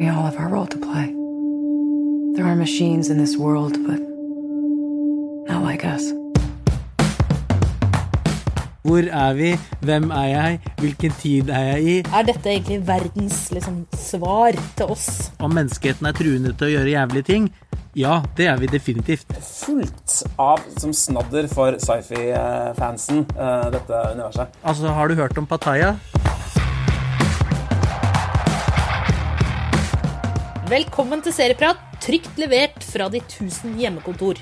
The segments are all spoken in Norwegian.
We all have our role to play. There are machines in this world, but not like us. Hvor er vi? Hvem er jeg? Hvilken tid er jeg i? Er dette egentlig verdens liksom, svar til oss? Om menneskeheten er truende til å gjøre jævlige ting? Ja, det er vi definitivt. Fullt av som snadder for sci-fi-fansen, eh, dette universet. Altså, har du hørt om Pattaya? Velkommen til Serieprat, trygt levert fra de tusen hjemmekontor.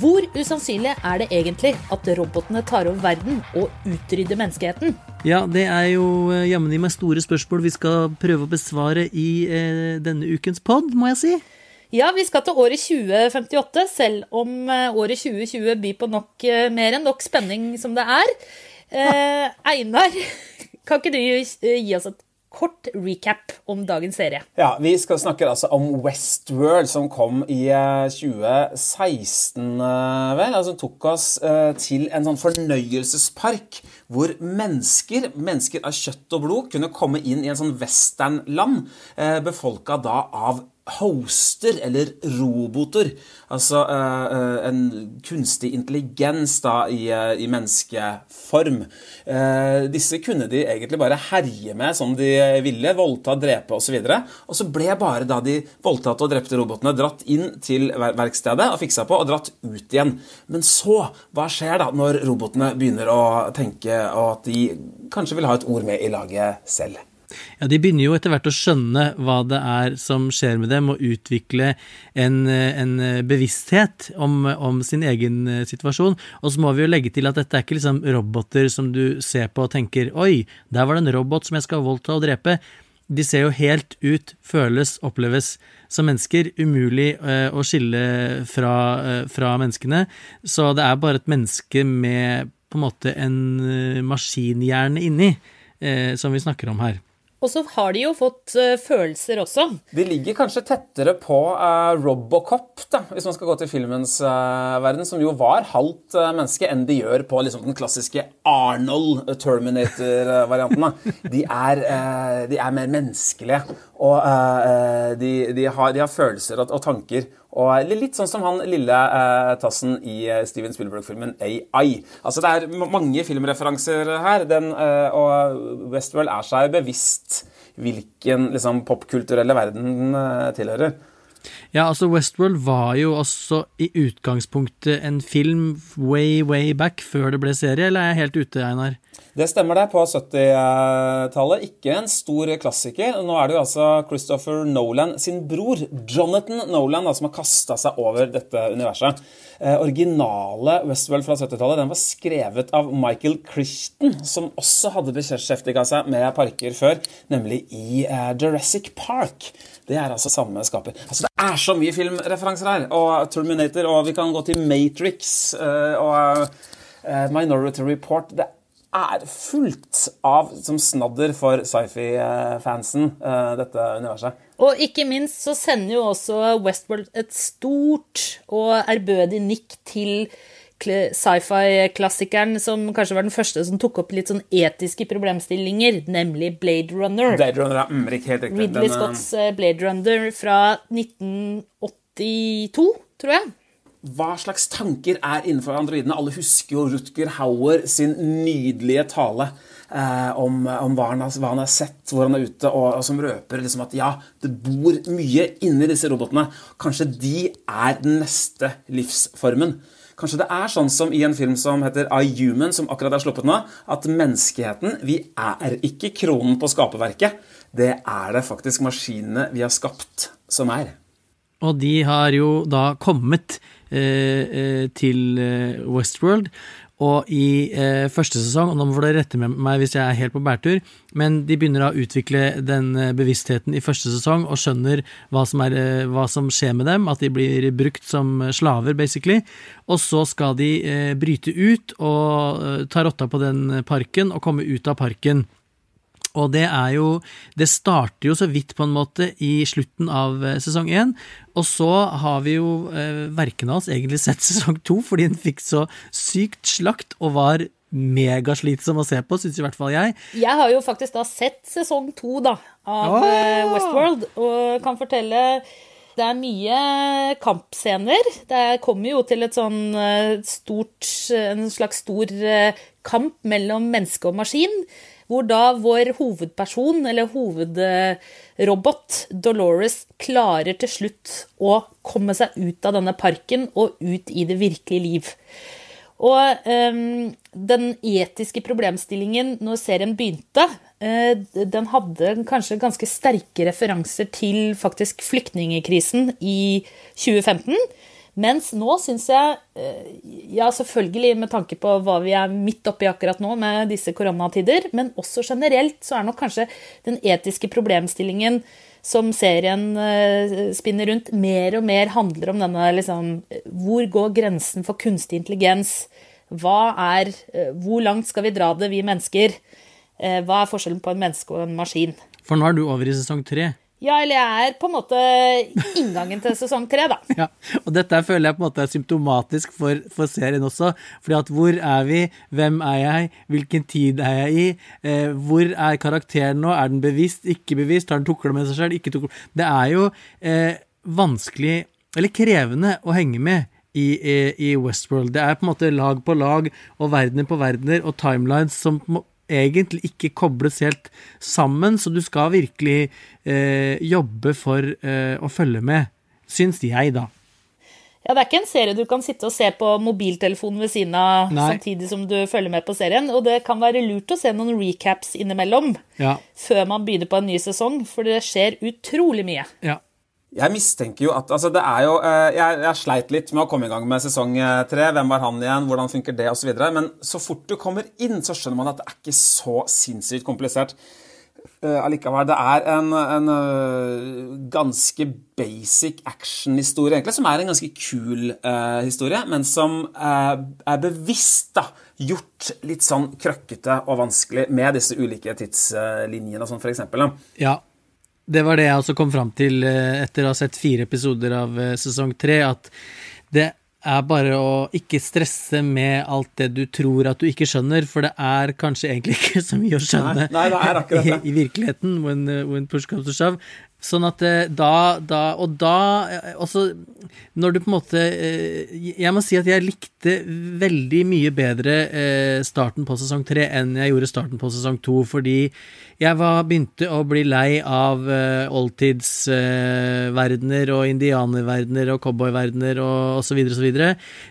Hvor usannsynlig er det egentlig at robotene tar over verden og utrydder menneskeheten? Ja, det er jo eh, jammen i meg store spørsmål vi skal prøve å besvare i eh, denne ukens pod, må jeg si. Ja, vi skal til året 2058, selv om eh, året 2020 byr på nok, eh, mer enn nok spenning som det er. Eh, Einar, kan ikke du gi oss et kort recap om dagens serie? Ja, Vi skal snakke altså om Westworld, som kom i eh, 2016, eh, vel. Altså tok oss eh, til en sånn fornøyelsespark hvor mennesker, mennesker av kjøtt og blod, kunne komme inn i en sånn westernland, eh, befolka da av hoster, eller roboter. Altså eh, eh, en kunstig intelligens da i, eh, i menneskeform. Eh, disse kunne de egentlig bare herje med som de ville, voldta, drepe osv. Og, så og så ble bare da de voldtatte og drepte robotene dratt inn til ver verkstedet og fiksa på, og dratt ut igjen. Men så, hva skjer da når robotene begynner å tenke og at de kanskje vil ha et ord med i laget selv? Ja, De begynner jo etter hvert å skjønne hva det er som skjer med dem, og utvikle en, en bevissthet om, om, sin egen eh, situasjon. Og så må vi jo legge til at dette er ikke liksom roboter som du ser på og tenker Oi, der var det en robot som jeg skal voldta og drepe. De ser jo helt ut, føles, oppleves som mennesker. Umulig å skille fra, fra menneskene. Så det er bare et menneske med på en måte en maskinhjerne inni, som vi snakker om her. Og så har de jo fått uh, følelser også. De ligger kanskje tettere på uh, Robocop, da, hvis man skal gå til filmens uh, verden, som jo var halvt menneske, enn de gjør på liksom, den klassiske Arnold Terminator-varianten. De, de, er mer menneskelige, og de, de, har, de, har, følelser og, og tanker. Og litt sånn som han lille eh, tassen i Steven Spielberg-filmen AI. Altså Det er mange filmreferanser her, den, eh, og Westworld er seg bevisst hvilken liksom, popkulturelle verden den eh, tilhører. Ja, altså Westworld var jo også i utgangspunktet en film way, way back, før det ble serie, eller er jeg helt ute, Einar? Det stemmer det, på 70-tallet. Ikke en stor klassiker. Nå er det jo altså Christopher Nolan sin bror, Jonathan Nolan, da, som har kasta seg over dette universet. Eh, originale Westworld fra 70-tallet den var skrevet av Michael Christen, som også hadde beskjeftiga seg med parker før, nemlig i eh, Jurassic Park. Det er altså samme skaper. Altså, det er så mye filmreferanser her. Og Terminator, og vi kan gå til Matrix eh, og eh, Minority Report. Det er fullt av som snadder for sci-fi-fansen, eh, dette universet. Og ikke minst så sender jo også Westworld et stort og ærbødig nikk til sci-fi-klassikeren som kanskje var den første som tok opp litt sånn etiske problemstillinger, nemlig Blade Runner. Blade Runner, ja, mm, helt riktig. Ridley den, Scotts eh, Blade Runner fra 1982, tror jeg. Hva slags tanker er innenfor androidene? Alle husker jo Rutger Hauer sin nydelige tale eh, om, om hva, han har, hva, han har, sett, hvor han er ute, og, og som røper liksom at ja, det bor mye inni disse robotene. Kanskje de er den neste livsformen. Kanskje det er sånn som i en film som heter I Human, som akkurat er sluppet nå, at menneskeheten Vi er ikke kronen på skaperverket. Det er det faktisk maskinene vi har skapt, som er. Og de har jo da kommet eh, eh til eh, Westworld og i eh, første sesong, og nå må dere rette med meg hvis jeg er helt på bærtur, men de begynner å utvikle den eh, bevisstheten i første sesong og skjønner hva som, er, eh, hva som skjer med dem, at de blir brukt som slaver, basically. Og så skal de eh, bryte ut og eh, ta rotta på den parken og komme ut av parken. Og det er jo Det starter jo så vidt, på en måte, i slutten av eh, sesong én. Og så har vi jo eh, verken av oss egentlig sett sesong to, fordi den fikk så sykt slakt og var megaslitsom å se på, syns i hvert fall jeg. Jeg har jo faktisk da sett sesong to da, av eh, Westworld, og kan fortelle det er mye kampscener. Det kommer jo til et sånn eh, stort En slags stor kamp mellom menneske og maskin. Hvor da vår hovedperson, eller hovedrobot, Dolores, klarer til slutt å komme seg ut av denne parken og ut i det virkelige liv. Og um, den etiske problemstillingen når serien begynte, uh, den hadde kanskje ganske sterke referanser til faktisk flyktningekrisen i 2015. Mens nå syns jeg, eh, ja selvfølgelig med tanke på hva vi er midt oppi akkurat nå med disse koronatider, men også generelt så er nok kanskje den etiske problemstillingen som serien eh, spinner rundt, mer og mer handler om denne liksom Hvor går grensen for kunstig intelligens? Hva er eh, Hvor langt skal vi dra det, vi mennesker? Hva er forskjellen på en menneske og en maskin? For nå er du over i sesong tre. Ja, eller jeg er på en måte inngangen til sesong tre, da. Ja, og dette føler jeg på en måte er symptomatisk for, for serien også. fordi at hvor er vi? Hvem er jeg? Hvilken tid er jeg i? Eh, hvor er karakteren nå? Er den bevisst? Ikke bevisst? Har den tukla med seg sjøl? Ikke tukla? Det er jo eh, vanskelig, eller krevende, å henge med. I, i, I Westworld. Det er på en måte lag på lag og verdener på verdener og timelines som egentlig ikke kobles helt sammen, så du skal virkelig eh, jobbe for eh, å følge med, syns jeg, da. Ja, Det er ikke en serie du kan sitte og se på mobiltelefonen ved siden av Nei. samtidig som du følger med på serien. Og det kan være lurt å se noen recaps innimellom Ja, før man begynner på en ny sesong, for det skjer utrolig mye. ja. Jeg mistenker jo at altså det er jo, eh, jeg, jeg sleit litt med å komme i gang med sesong eh, tre. Hvem var han igjen? Hvordan funker det? Og videre. Men så fort du kommer inn, så skjønner man at det er ikke så sinnssykt komplisert. Eh, allikevel, det er en, en ganske basic action-historie, egentlig, som er en ganske kul uh, historie, men som uh, er bevisst da, gjort litt sånn krøkkete og vanskelig med disse ulike tidslinjene og sånn. Da. Ja, det var det jeg også kom fram til eh, etter å ha sett fire episoder av eh, sesong tre, at det er bare å ikke stresse med alt det du tror at du ikke skjønner, for det er kanskje egentlig ikke så mye å skjønne Nei, nei, det akkurat det. i, i virkeligheten, when, eh, when push comes to shove. Sånn at da, da Og da også Når du på en måte Jeg må si at jeg likte veldig mye bedre starten på sesong tre enn jeg gjorde starten på sesong to, fordi jeg var, begynte å bli lei av uh, oldtidsverdener og indianerverdener og cowboyverdener og osv. osv.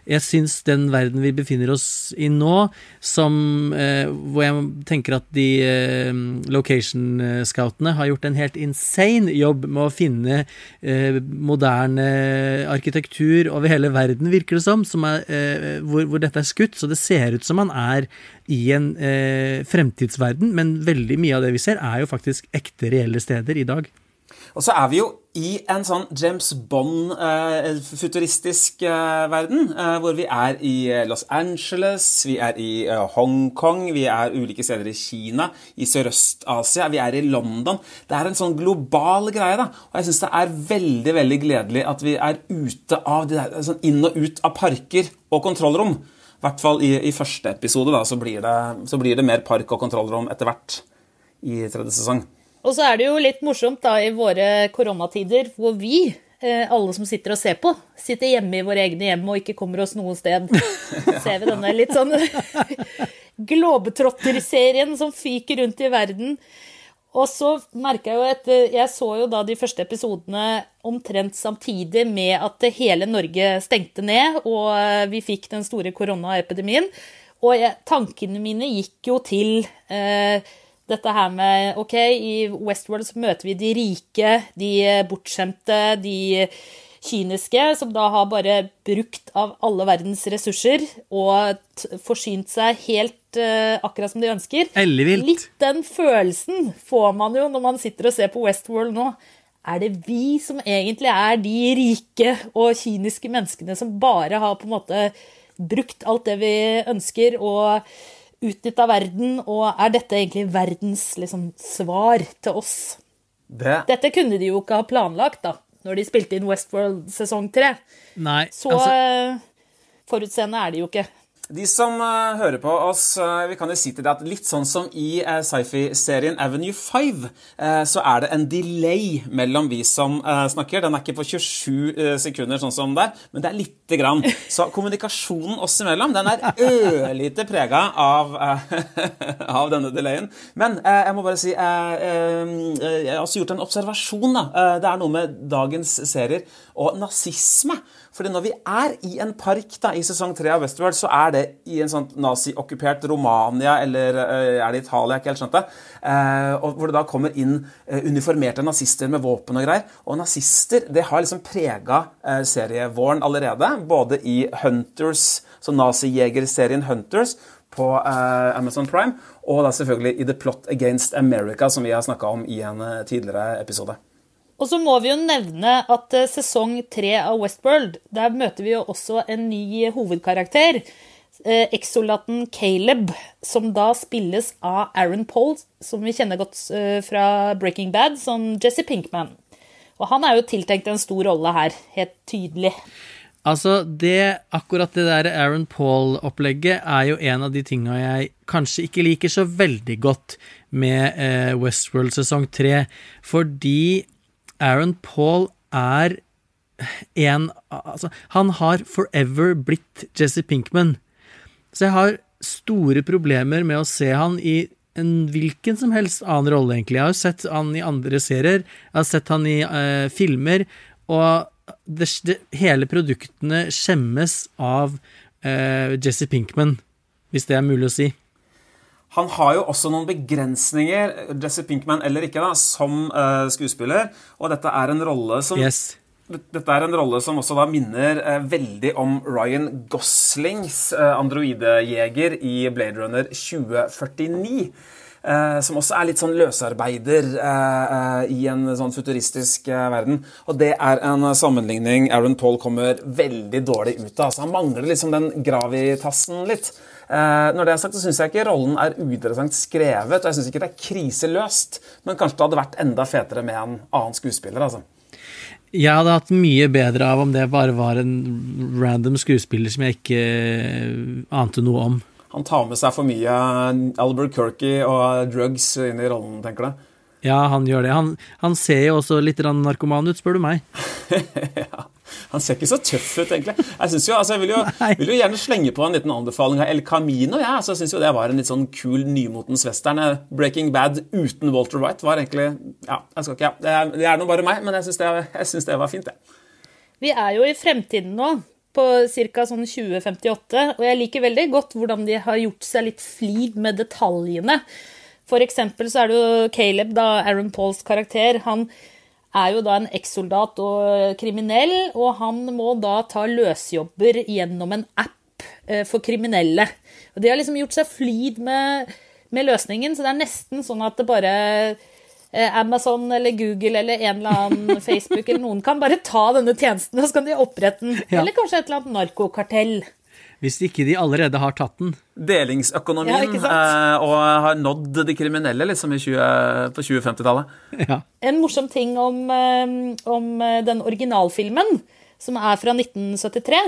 Jeg syns den verden vi befinner oss i nå, som uh, hvor jeg tenker at de uh, location-scoutene har gjort en helt insane jobb med å finne eh, moderne arkitektur over hele verden, virker det som, som er, eh, hvor, hvor dette er skutt. Så det ser ut som man er i en eh, fremtidsverden, men veldig mye av det vi ser, er jo faktisk ekte, reelle steder i dag. Og så er vi jo i en sånn James Bond-futuristisk verden, eh, hvor vi er i eh, Los Angeles, vi er i eh, Hongkong, vi er ulike steder i Kina, i Sørøst-Asia, vi er i London. Det er en sånn global greie, da. Og jeg syns det er veldig, veldig gledelig at vi er ute av de der, sånn inn og ut av parker og kontrollrom. I hvert fall i, i første episode, da, så blir, det, så blir det mer park og kontrollrom etter hvert i tredje sesong. Og så er det jo litt morsomt da i våre koronatider hvor vi, eh, alle som sitter og ser på, sitter hjemme i våre egne hjem og ikke kommer oss noe sted. Ser vi denne litt sånn globetrotter-serien som fyker rundt i verden. Og så merka jeg jo etter Jeg så jo da de første episodene omtrent samtidig med at hele Norge stengte ned, og eh, vi fikk den store koronaepidemien. Og jeg, tankene mine gikk jo til eh, dette her med Ok, i Westworld så møter vi de rike, de bortskjemte, de kyniske, som da har bare brukt av alle verdens ressurser og forsynt seg helt uh, akkurat som de ønsker. Ellevilt. Litt den følelsen får man jo når man sitter og ser på Westworld nå. Er det vi som egentlig er de rike og kyniske menneskene som bare har på en måte brukt alt det vi ønsker, og utnytta verden, og er dette egentlig verdens liksom, svar til oss? Det, Dette kunne de jo ikke ha planlagt da, når de spilte inn Westworld sesong tre. Så altså, eh, forutseende er de jo ikke. De som uh, hører på oss, uh, vi kan jo si til deg at litt sånn som i uh, sci-fi-serien Avenue 5, så er det en delay mellom vi som snakker. Den er ikke på 27 sekunder, sånn som der, men det er lite grann. Så kommunikasjonen oss imellom den er ørlite prega av, av denne delayen. Men jeg må bare si Jeg har også gjort en observasjon. Da. Det er noe med dagens serier og nazisme. Fordi når vi er i en park da, i sesong tre av Westworld, så er det i en sånn naziokkupert Romania, eller uh, er det Italia, ikke helt skjønt det, uh, hvor det da kommer inn uh, uniformerte nazister med våpen og greier. Og nazister det har liksom prega serievåren allerede, både i Hunters, så nazijegerserien Hunters, på Amazon Prime, og da selvfølgelig i The Plot Against America, som vi har snakka om i en tidligere episode. Og så må vi jo nevne at uh, sesong tre av Westworld, der møter vi jo også en ny hovedkarakter. Uh, Exolaten Caleb, som da spilles av Aaron Paul, som vi kjenner godt uh, fra Breaking Bad, som Jesse Pinkman. Og han er jo tiltenkt en stor rolle her, helt tydelig. Altså, det, akkurat det der Aaron Paul-opplegget er jo en av de tinga jeg kanskje ikke liker så veldig godt med eh, Westworld sesong tre, fordi Aaron Paul er en Altså, han har forever blitt Jesse Pinkman. Så jeg har store problemer med å se han i en hvilken som helst annen rolle, egentlig. Jeg har jo sett han i andre serier, jeg har sett han i uh, filmer, og det, det, hele produktene skjemmes av uh, Jesse Pinkman, hvis det er mulig å si. Han har jo også noen begrensninger, Jesse Pinkman eller ikke, da, som uh, skuespiller. Og dette er en rolle som yes. Dette er en rolle som også da minner uh, veldig om Ryan Goslings uh, androidejeger i Blade Runner 2049. Uh, som også er litt sånn løsarbeider uh, uh, i en sånn futuristisk verden. Og det er en sammenligning Aaron Paul kommer veldig dårlig ut av. Altså, han mangler liksom den gravitassen litt. Eh, når det er sagt, så syns jeg ikke rollen er uinteressant skrevet, og jeg syns ikke det er kriseløst, men kanskje det hadde vært enda fetere med en annen skuespiller. altså. Jeg hadde hatt mye bedre av om det bare var en random skuespiller som jeg ikke eh, ante noe om. Han tar med seg for mye Albert Kirky og drugs inn i rollen, tenker du? Ja, han gjør det. Han, han ser jo også litt narkoman ut, spør du meg. ja. Han ser ikke så tøff ut, egentlig. Jeg, jo, altså, jeg vil, jo, vil, jo, gjerne slenge på en liten anbefaling av El Camino. Ja. Altså, jeg syns jo det var en litt sånn kul nymotens western. Breaking Bad uten Walter White var egentlig Ja, jeg skal ikke, ja. det, er, det er nå bare meg, men jeg syns det, det, var fint, det. Vi er jo i fremtiden nå på ca. sånn 2058, og jeg liker veldig godt hvordan de har gjort seg litt flid med detaljene. For eksempel så er det jo Caleb, da, Aaron Pauls karakter. Han er jo da en ekssoldat og kriminell, og han må da ta løsjobber gjennom en app eh, for kriminelle. Og de har liksom gjort seg flid med, med løsningen, så det er nesten sånn at det bare eh, Amazon eller Google eller en eller annen Facebook eller noen kan bare ta denne tjenesten, og så kan de opprette den. Ja. Eller kanskje et eller annet narkokartell. Hvis ikke de allerede har tatt den. Delingsøkonomien ja, eh, og har nådd de kriminelle liksom 20, på 2050-tallet. Ja. En morsom ting om, eh, om, eh, den originalfilmen, som er fra 1973,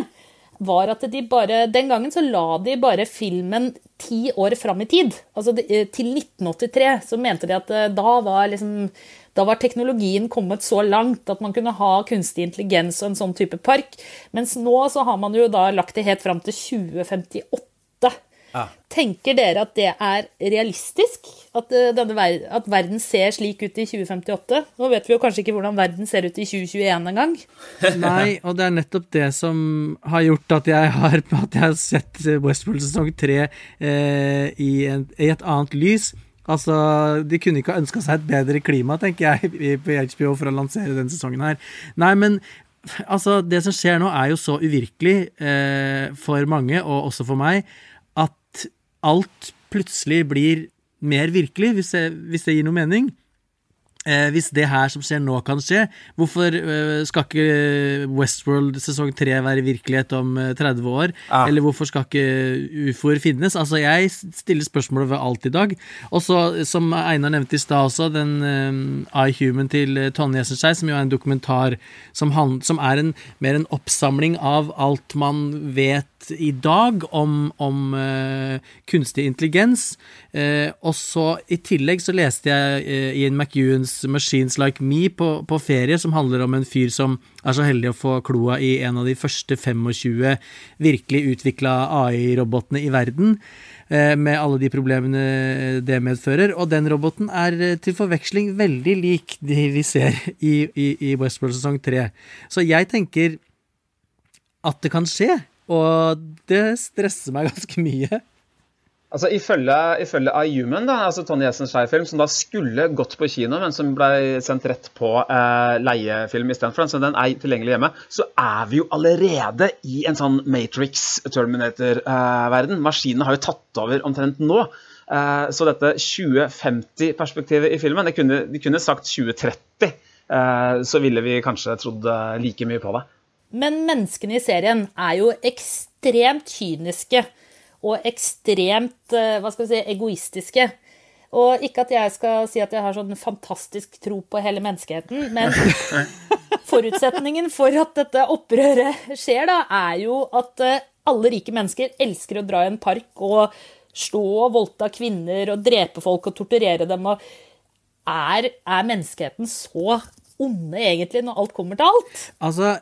var at de bare Den gangen så la de bare filmen ti år fram i tid. Altså til 1983 så mente de at da var liksom da var teknologien kommet så langt at man kunne ha kunstig intelligens og en sånn type park. Mens nå så har man jo da lagt det helt fram til 2058. Ja. Tenker dere at det er realistisk? At, uh, denne, at, verden ser slik ut i 2058? Nå vet vi jo kanskje ikke hvordan verden ser ut i 2021 engang. Nei, og det er nettopp det som har gjort at jeg har, at jeg har sett Westworld sesong 3 eh, i, i, et annet lys. Altså, De kunne ikke ha ønska seg et bedre klima, tenker jeg, på HBO for å lansere denne sesongen her. Nei, men altså, det som skjer nå, er jo så uvirkelig eh, for mange, og også for meg, alt plutselig blir mer virkelig, hvis det, gir noe mening. Eh, hvis det her som skjer nå, kan skje, hvorfor eh, skal ikke Westworld sesong 3 være virkelighet om eh, 30 år? Ja. Eller hvorfor skal ikke ufoer finnes? Altså, jeg stiller spørsmålet ved alt i dag. Og så, som Einar nevnte i stad også, den eh, I Human til eh, Tonje Essenskei, som jo er en dokumentar som, han, som er en, mer en oppsamling av alt man vet i dag om, om eh, kunstig intelligens. Eh, og så i tillegg så leste jeg eh, Ian McEwans 'Machines Like Me' på, på ferie, som handler om en fyr som er så heldig å få kloa i en av de første 25 virkelig utvikla AI-robotene i verden. eh, Med alle de problemene det medfører. Og den roboten er eh, til forveksling veldig lik de vi ser i, i, i Westworld sesong 3. Så jeg tenker at det kan skje. Og det stresser meg ganske mye. Altså, Ifølge, ifølge da, altså Tony Jessens film som da skulle gått på kino, men som ble sendt rett på eh, leiefilm istedenfor, så den er tilgjengelig hjemme, så er vi jo allerede i en sånn Matrix-Terminator-verden. Maskinene har jo tatt over omtrent nå. Eh, så dette 2050-perspektivet i filmen, det kunne, de kunne sagt 2030, eh, så ville vi kanskje trodd eh, like mye på det. Men menneskene i serien er jo ekstremt kyniske og ekstremt eh, hva skal vi si, egoistiske. Og ikke at jeg skal si at jeg har sånn fantastisk tro på hele menneskeheten, men forutsetningen for at dette opprøret skjer, da, er jo at eh, alle rike mennesker elsker å dra i en park og slå og voldta kvinner og drepe folk og torturere dem. og er, er menneskeheten så onde, egentlig, når alt kommer til alt? Altså,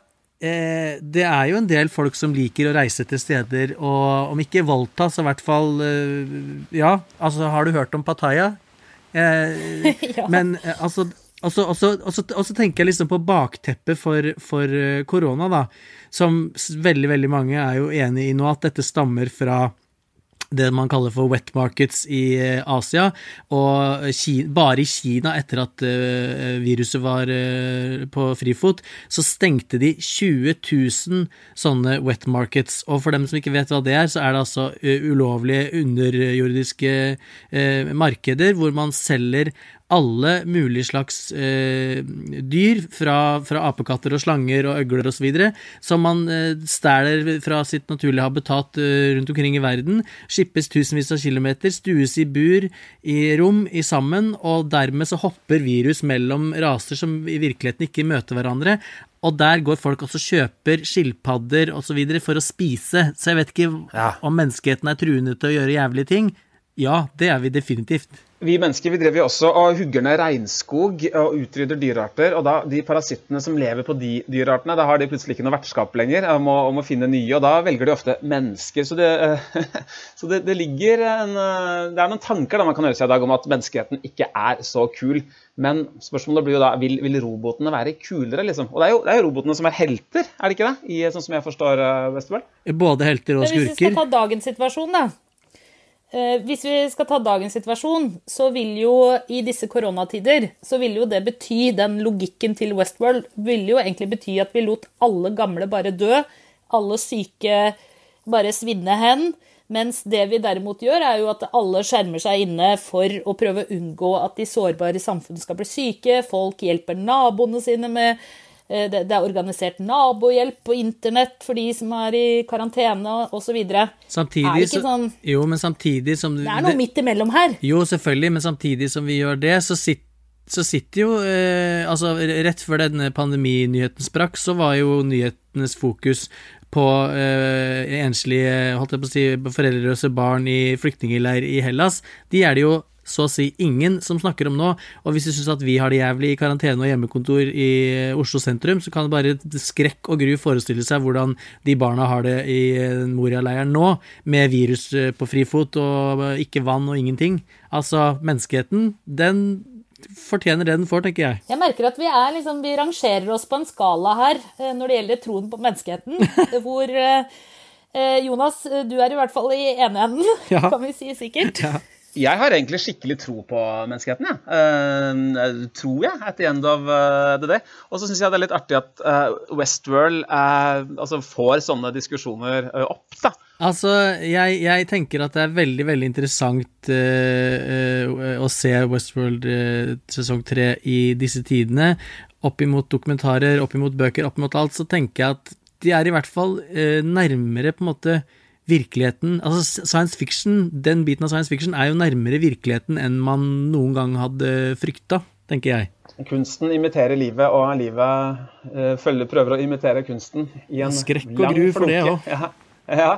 eh, det er jo en del folk som liker å reise til steder og om ikke Volta, så i hvert fall eh, Ja, altså, har du hørt om Pattaya? Eh, Ja. Men eh, altså og så, og, så, og, så, og så tenker jeg liksom på bakteppet for, for eh, korona, da. Som veldig, veldig mange er jo enig i nå, at dette stammer fra det man kaller for wet markets i eh, Asia. Og Kina, bare i Kina, etter at eh, viruset var eh, på frifot, så stengte de 20 000 sånne wet markets. Og for dem som ikke vet hva det er, så er det altså ulovlige underjordiske markeder hvor man selger alle mulige slags eh, dyr, fra, fra apekatter og slanger og øgler osv., som man eh, stjeler fra sitt naturlige habitat eh, rundt omkring i verden, skippes tusenvis av kilometer, stues i bur, i rom, i sammen, og dermed så hopper virus mellom raser som i virkeligheten ikke møter hverandre. Og der går folk også og kjøper skilpadder osv. for å spise. Så jeg vet ikke Ja. om menneskeheten er truende til å gjøre jævlige ting. Ja, det er vi definitivt. Vi mennesker vi driver jo også og hugger ned regnskog og utrydder dyrearter. Og da de parasittene som lever på de dyreartene, da har de plutselig ikke noe vertskap lenger om å, om å finne nye. Og da velger de ofte mennesker. Så det, så det, det ligger en eh, Det er noen tanker da man kan gjøre seg i dag om at menneskeheten ikke er så kul. Men spørsmålet blir jo da vil, vil robotene være kulere, liksom? Og det er, jo, det er jo robotene som er helter, er det ikke det? I, sånn som jeg forstår uh, Både helter og Men hvis vi skal ta dagens situasjon, da. Eh, hvis vi skal ta dagens situasjon, så vil jo i disse koronatider så vil jo det bety Den logikken til Westworld ville jo egentlig bety at vi lot alle gamle bare dø. Alle syke bare svinne hen. Mens det vi derimot gjør, er jo at alle skjermer seg inne for å prøve å unngå at de sårbare i samfunnet skal bli syke. Folk hjelper naboene sine med det, det er organisert nabohjelp på internett for de som er i karantene osv. Det Samtidig det så- sånn- Jo, men samtidig som er noe midt imellom her. Jo, selvfølgelig, men samtidig som vi gjør det, så sitter så sitter jo eh, Altså, rett før denne pandeminyheten sprakk, så var jo nyhetenes fokus på eh, enslige holdt jeg på å si, foreldreløse barn i flyktningleir i Hellas. De er det jo så å si ingen som snakker om nå. Og hvis du syns at vi har det jævlig i karantene og hjemmekontor i Oslo sentrum, så kan det bare skrekk og gru forestille seg hvordan de barna har det i Moria-leiren nå, med virus eh, på frifot og ikke vann og ingenting. Altså, menneskeheten, den fortjener det den får, tenker jeg. Jeg merker at vi, er liksom, vi rangerer oss på en skala her eh, når det gjelder troen på menneskeheten. hvor eh, eh, Jonas, eh, du er i hvert fall i ene enden, Ja. kan vi si sikkert. Jeg har egentlig skikkelig tro på menneskeheten, jeg. uh, tror jeg, at the end of eh, the day. Og så syns jeg det er litt artig at uh, Westworld uh, altså får sånne diskusjoner eh, opp, da. Altså, jeg, jeg, tenker at det er veldig, veldig interessant å se Westworld sesong tre i disse tidene. Opp imot dokumentarer, opp imot bøker, opp imot alt, så tenker jeg at de er i hvert fall nærmere på en måte virkeligheten Altså science fiction, den biten av science fiction er jo nærmere virkeligheten enn man noen gang hadde frykta, tenker jeg. Kunsten imiterer livet, og livet følger, prøver å imitere kunsten i en Skrekk og gru for det òg. Ja, ja.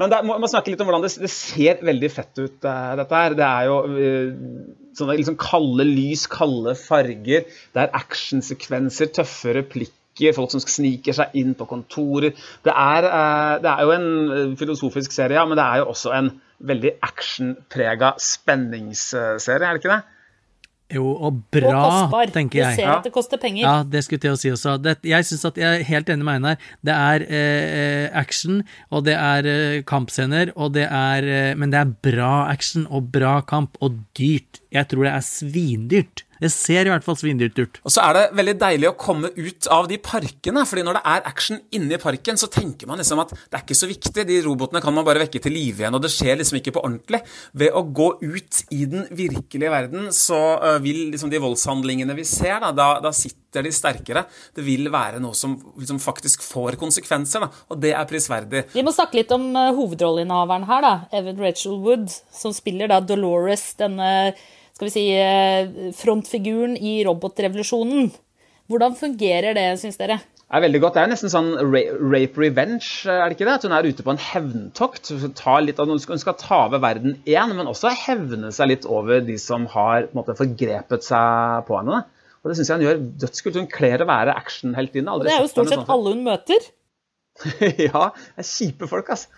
Men det, må, må snakke litt om hvordan det, det ser veldig fett ut, uh, dette her. Det er jo uh, sånne liksom kalde lys, kalde farger. Det er actionsekvenser, tøffe replikker, folk som sniker seg inn på kontorer. Det er, uh, det er jo en filosofisk serie, ja, men det er jo også en veldig actionprega spenningsserie, er det ikke det? Jo, og bra, og tenker jeg. Du ser at det koster penger. Ja, det skulle jeg til å si også. Det, jeg synes at jeg er helt enig med Einar. Det er eh, action, og det er eh, kampscener, og det er eh, Men det er bra action og bra kamp, og dyrt. Jeg tror det er svindyrt. Det ser i hvert fall svindyrt ut. Og så er det veldig deilig å komme ut av de parkene. fordi når det er action inni parken, så tenker man liksom at det er ikke så viktig. De robotene kan man bare vekke til live igjen, og det skjer liksom ikke på ordentlig. Ved å gå ut i den virkelige verden, så vil liksom de voldshandlingene vi ser, da, da, da sitter de sterkere. Det vil være noe som liksom faktisk får konsekvenser, da, og det er prisverdig. Vi må snakke litt om hovedrolleinnehaveren her, da. Evan Rachel Wood, som spiller da Dolores, denne skal vi si, eh, frontfiguren i robotrevolusjonen. Hvordan fungerer det, syns dere? Det er veldig godt. Det er nesten sånn rape revenge, er det ikke det? At hun er ute på en hevntokt. Hun skal ta over verden én, men også hevne seg litt over de som har på en måte, forgrepet seg på henne. Og Det syns jeg hun gjør dødskult. Hun kler å være actionheltinne. Det er jo stort sett alle hun møter. ja. Det er kjipe folk, altså.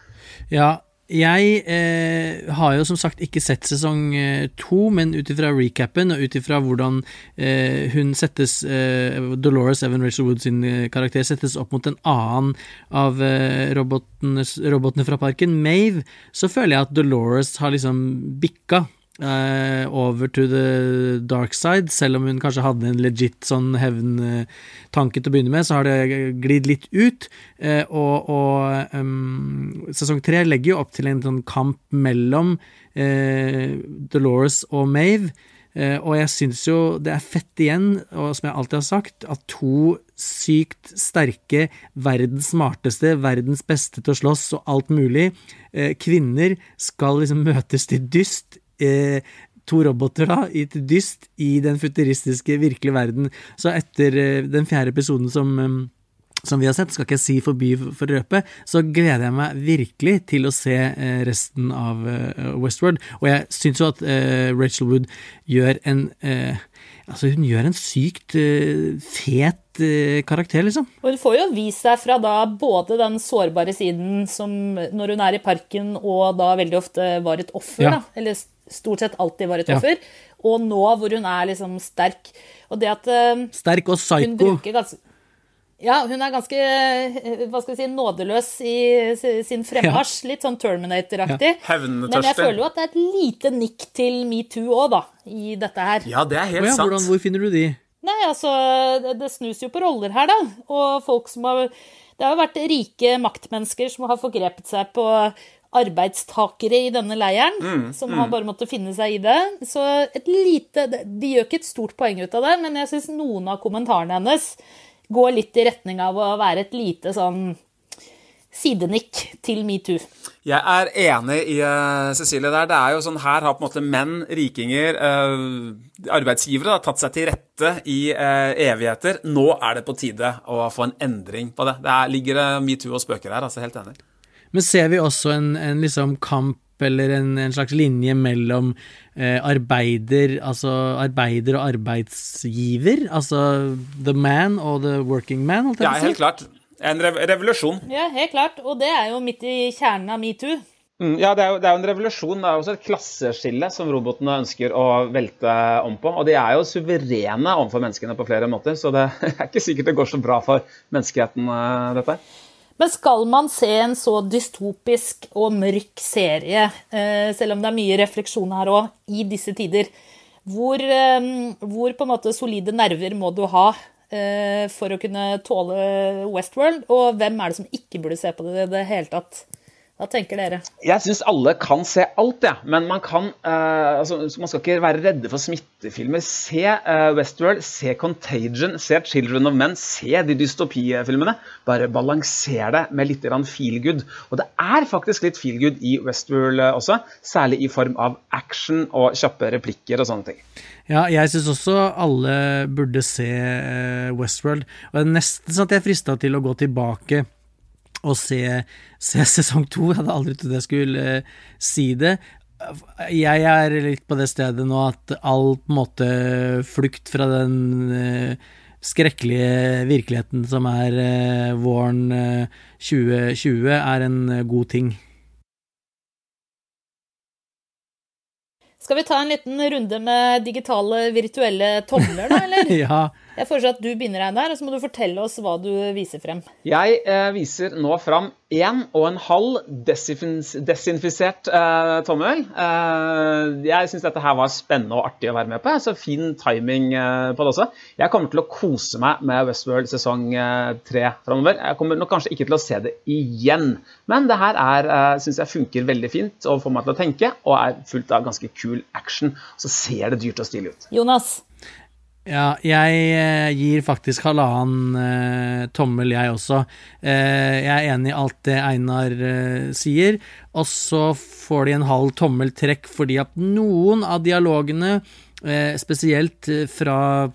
Ja, jeg eh, har jo som sagt ikke sett sesong eh, to, men ut ifra recapen og ut ifra hvordan eh, hun settes eh, Dolores Evan Rachel Wood sin eh, karakter settes opp mot en annen av eh, robotene fra parken, Mave, så føler jeg at Dolores har liksom bikka uh, over to the dark side. Selv om hun kanskje hadde en legit sånn hevntanke til å begynne med, så har det glidd litt ut. Uh, og, og um, sesong tre legger jo opp til en sånn kamp mellom uh, Dolores og Mave. Og jeg syns jo det er fett igjen, og som jeg alltid har sagt, at to sykt sterke, verdens smarteste, verdens beste til å slåss og alt mulig, kvinner skal liksom møtes til dyst eh, to roboter da, i et dyst i den futuristiske, virkelige verden. Så etter eh, den fjerde episoden som, eh, som vi har sett, skal ikke jeg si forby for røpe, så gleder jeg meg virkelig til å se eh, resten av eh, Westworld. Og jeg syns jo at eh, Rachel Wood gjør en Altså, hun gjør en sykt fet karakter, liksom. Og hun får jo vist seg fra da både den sårbare siden som når hun er i parken og da veldig ofte var et offer, ja. da, eller stort sett alltid var et offer, ja. og nå hvor hun er liksom sterk. Og det at uh, Sterk og psycho. Ganske, ja, hun er ganske eh, hva skal vi si, nådeløs i sin fremmarsj. Ja. Litt sånn Terminator-aktig. Ja. Men jeg føler jo at det er et lite nikk til metoo òg, da, i dette her. Ja, det er helt ja, sant. Hvordan, hvor finner du de? Nei, altså, det, det snus jo på roller her, da. Og folk som har Det har jo vært rike maktmennesker som har forgrepet seg på arbeidstakere i denne leiren, mm, som mm. har bare måttet finne seg i det. Så et lite De gjør ikke et stort poeng ut av det, men jeg syns noen av kommentarene hennes går litt i retning av å være et lite sånn sidenikk til metoo. Jeg er enig i uh, Cecilie der. Det er jo sånn Her har på en måte menn, rikinger, uh, arbeidsgivere da, tatt seg til rette i uh, evigheter. Nå er det på tide å få en endring på det. Det er, ligger metoo og spøker her. altså Helt enig. Men ser vi også en, en liksom kamp eller en, en, slags linje mellom eh, arbeider, altså arbeider og arbeidsgiver? Altså the man og the working man? Holdt jeg ja, helt klart. En rev revolusjon. Ja, helt klart. Og det er jo midt i kjernen av metoo. Mm, ja, det er, jo, det er, jo, en revolusjon. Det er også et klasseskille som robotene ønsker å velte om på. Og de er jo suverene overfor menneskene på flere måter, så det er ikke sikkert det går så bra for menneskeheten, eh, dette. Men skal man se en så dystopisk og mørk serie, eh, selv om det er mye refleksjon her òg, i disse tider, hvor, eh, hvor, på en måte solide nerver må du ha eh, for å kunne tåle Westworld? Og hvem er det som ikke burde se på det i det hele tatt? Hva tenker dere? Jeg syns alle kan se alt, ja. men man kan uh, altså, man skal ikke være redde for smittefilmer. Se uh, Westworld, se Contagion, se Children of Men, se de dystopifilmene. Bare balanser det med litt feelgood. Og det er faktisk litt feelgood i Westworld eh, også, særlig i form av action og kjappe replikker og sånne ting. Ja, jeg syns også alle burde se Westworld. Og det er nesten sånn at jeg er frista til å gå tilbake og se, se sesong to. Jeg hadde aldri trodd jeg skulle uh, si det. Jeg er litt på det stedet nå at all på en måte flukt fra den uh, skrekkelige virkeligheten som er uh, våren 2020, er en god ting. Skal vi ta en liten runde med digitale, virtuelle tomler, da, eller? ja. Jeg foreslår at du begynner, der, og så må du fortelle oss hva du viser frem. Jeg eh, viser nå fram én og en halv desinfisert eh, tommel. Eh, jeg syns dette her var spennende og artig å være med på. Så fin timing eh, på det også. Jeg kommer til å kose meg med Westworld sesong eh, tre framover. Jeg kommer nok kanskje ikke til å se det igjen, men det her er, eh, syns jeg funker veldig fint og får meg til å tenke, og er fullt av ganske kul action. Så ser det dyrt og stilig ut. Jonas? Ja, jeg eh, gir faktisk halvannen eh, tommel, jeg også. Eh, jeg er enig i alt det Einar eh, sier. Og så får de en halv tommel trekk fordi at noen av dialogene, eh, spesielt eh, fra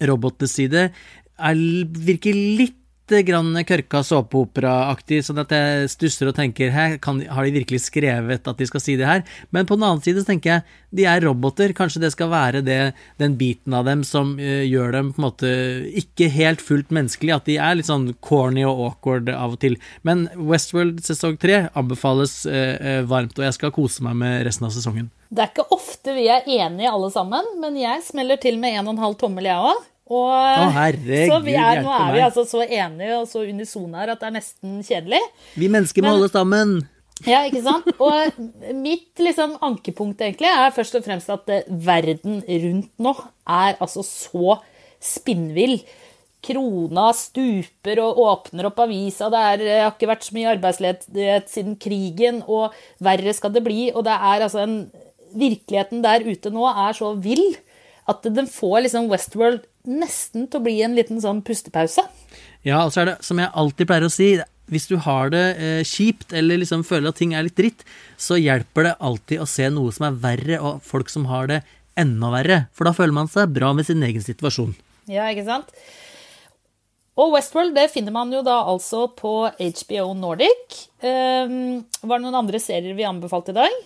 robotenes side, er, virker litt grann kørka såpeoperaaktig, sånn at jeg stusser og tenker kan, har de virkelig skrevet at de skal si det her? Men på den annen side så tenker jeg de er roboter, kanskje det skal være det, den biten av dem som uh, gjør dem på en måte ikke helt fullt menneskelig, at de er litt sånn corny og awkward av og til. Men Westworld sesong tre anbefales uh, uh, varmt, og jeg skal kose meg med resten av sesongen. Det er ikke ofte vi er enige alle sammen, men jeg smeller til med en og en halv tommel, jeg òg. Og, Å, herregud, så vi er, nå er vi altså så enige og så unisone her at det er nesten kjedelig. Vi mennesker må holde sammen! Ja, ikke sant? Og mitt liksom ankepunkt egentlig er først og fremst at eh, verden rundt nå er altså så spinnvill. Krona stuper og åpner opp avisa, det er, eh, har ikke vært så mye arbeidsledighet siden krigen, og verre skal det bli. Og det er altså en Virkeligheten der ute nå er så vill at den får liksom Westworld nesten til å bli en liten sånn pustepause. Ja, altså er det, som jeg alltid pleier å si, hvis du har det eh, kjipt, eller liksom føler at ting er litt dritt, så hjelper det alltid å se noe som er verre, og folk som har det enda verre. For da føler man seg bra med sin egen situasjon. Ja, ikke sant? Og Westworld det finner man jo da altså på HBO Nordic. Um, var det noen andre serier vi anbefalte i dag?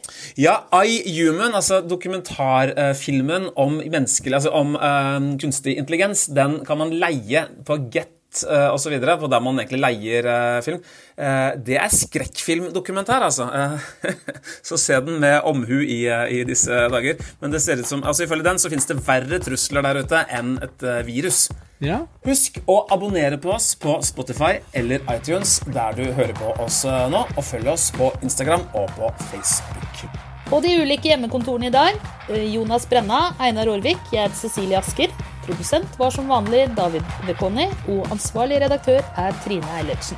Ja, I Human, altså dokumentarfilmen om altså om um, kunstig intelligens, den kan man leie på Get uh, osv., på der man egentlig leier eh, film. Eh, det er skrekkfilmdokumentar, altså. Eh, så se den med omhu i, i disse dager. Men det ser ut som, altså ifølge den så finnes det verre trusler der ute enn et virus. Ja. Husk å abonnere på oss på Spotify eller iTunes der du hører på oss nå, og følg oss på Instagram og på Facebook. Og de ulike hjemmekontorene i dag. eh, Jonas Brenna, Einar Aarvik, jeg heter Cecilie Asker. Produsent var som vanlig David Bekoni, og ansvarlig redaktør er Trine Eilertsen.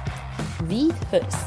Vi høres.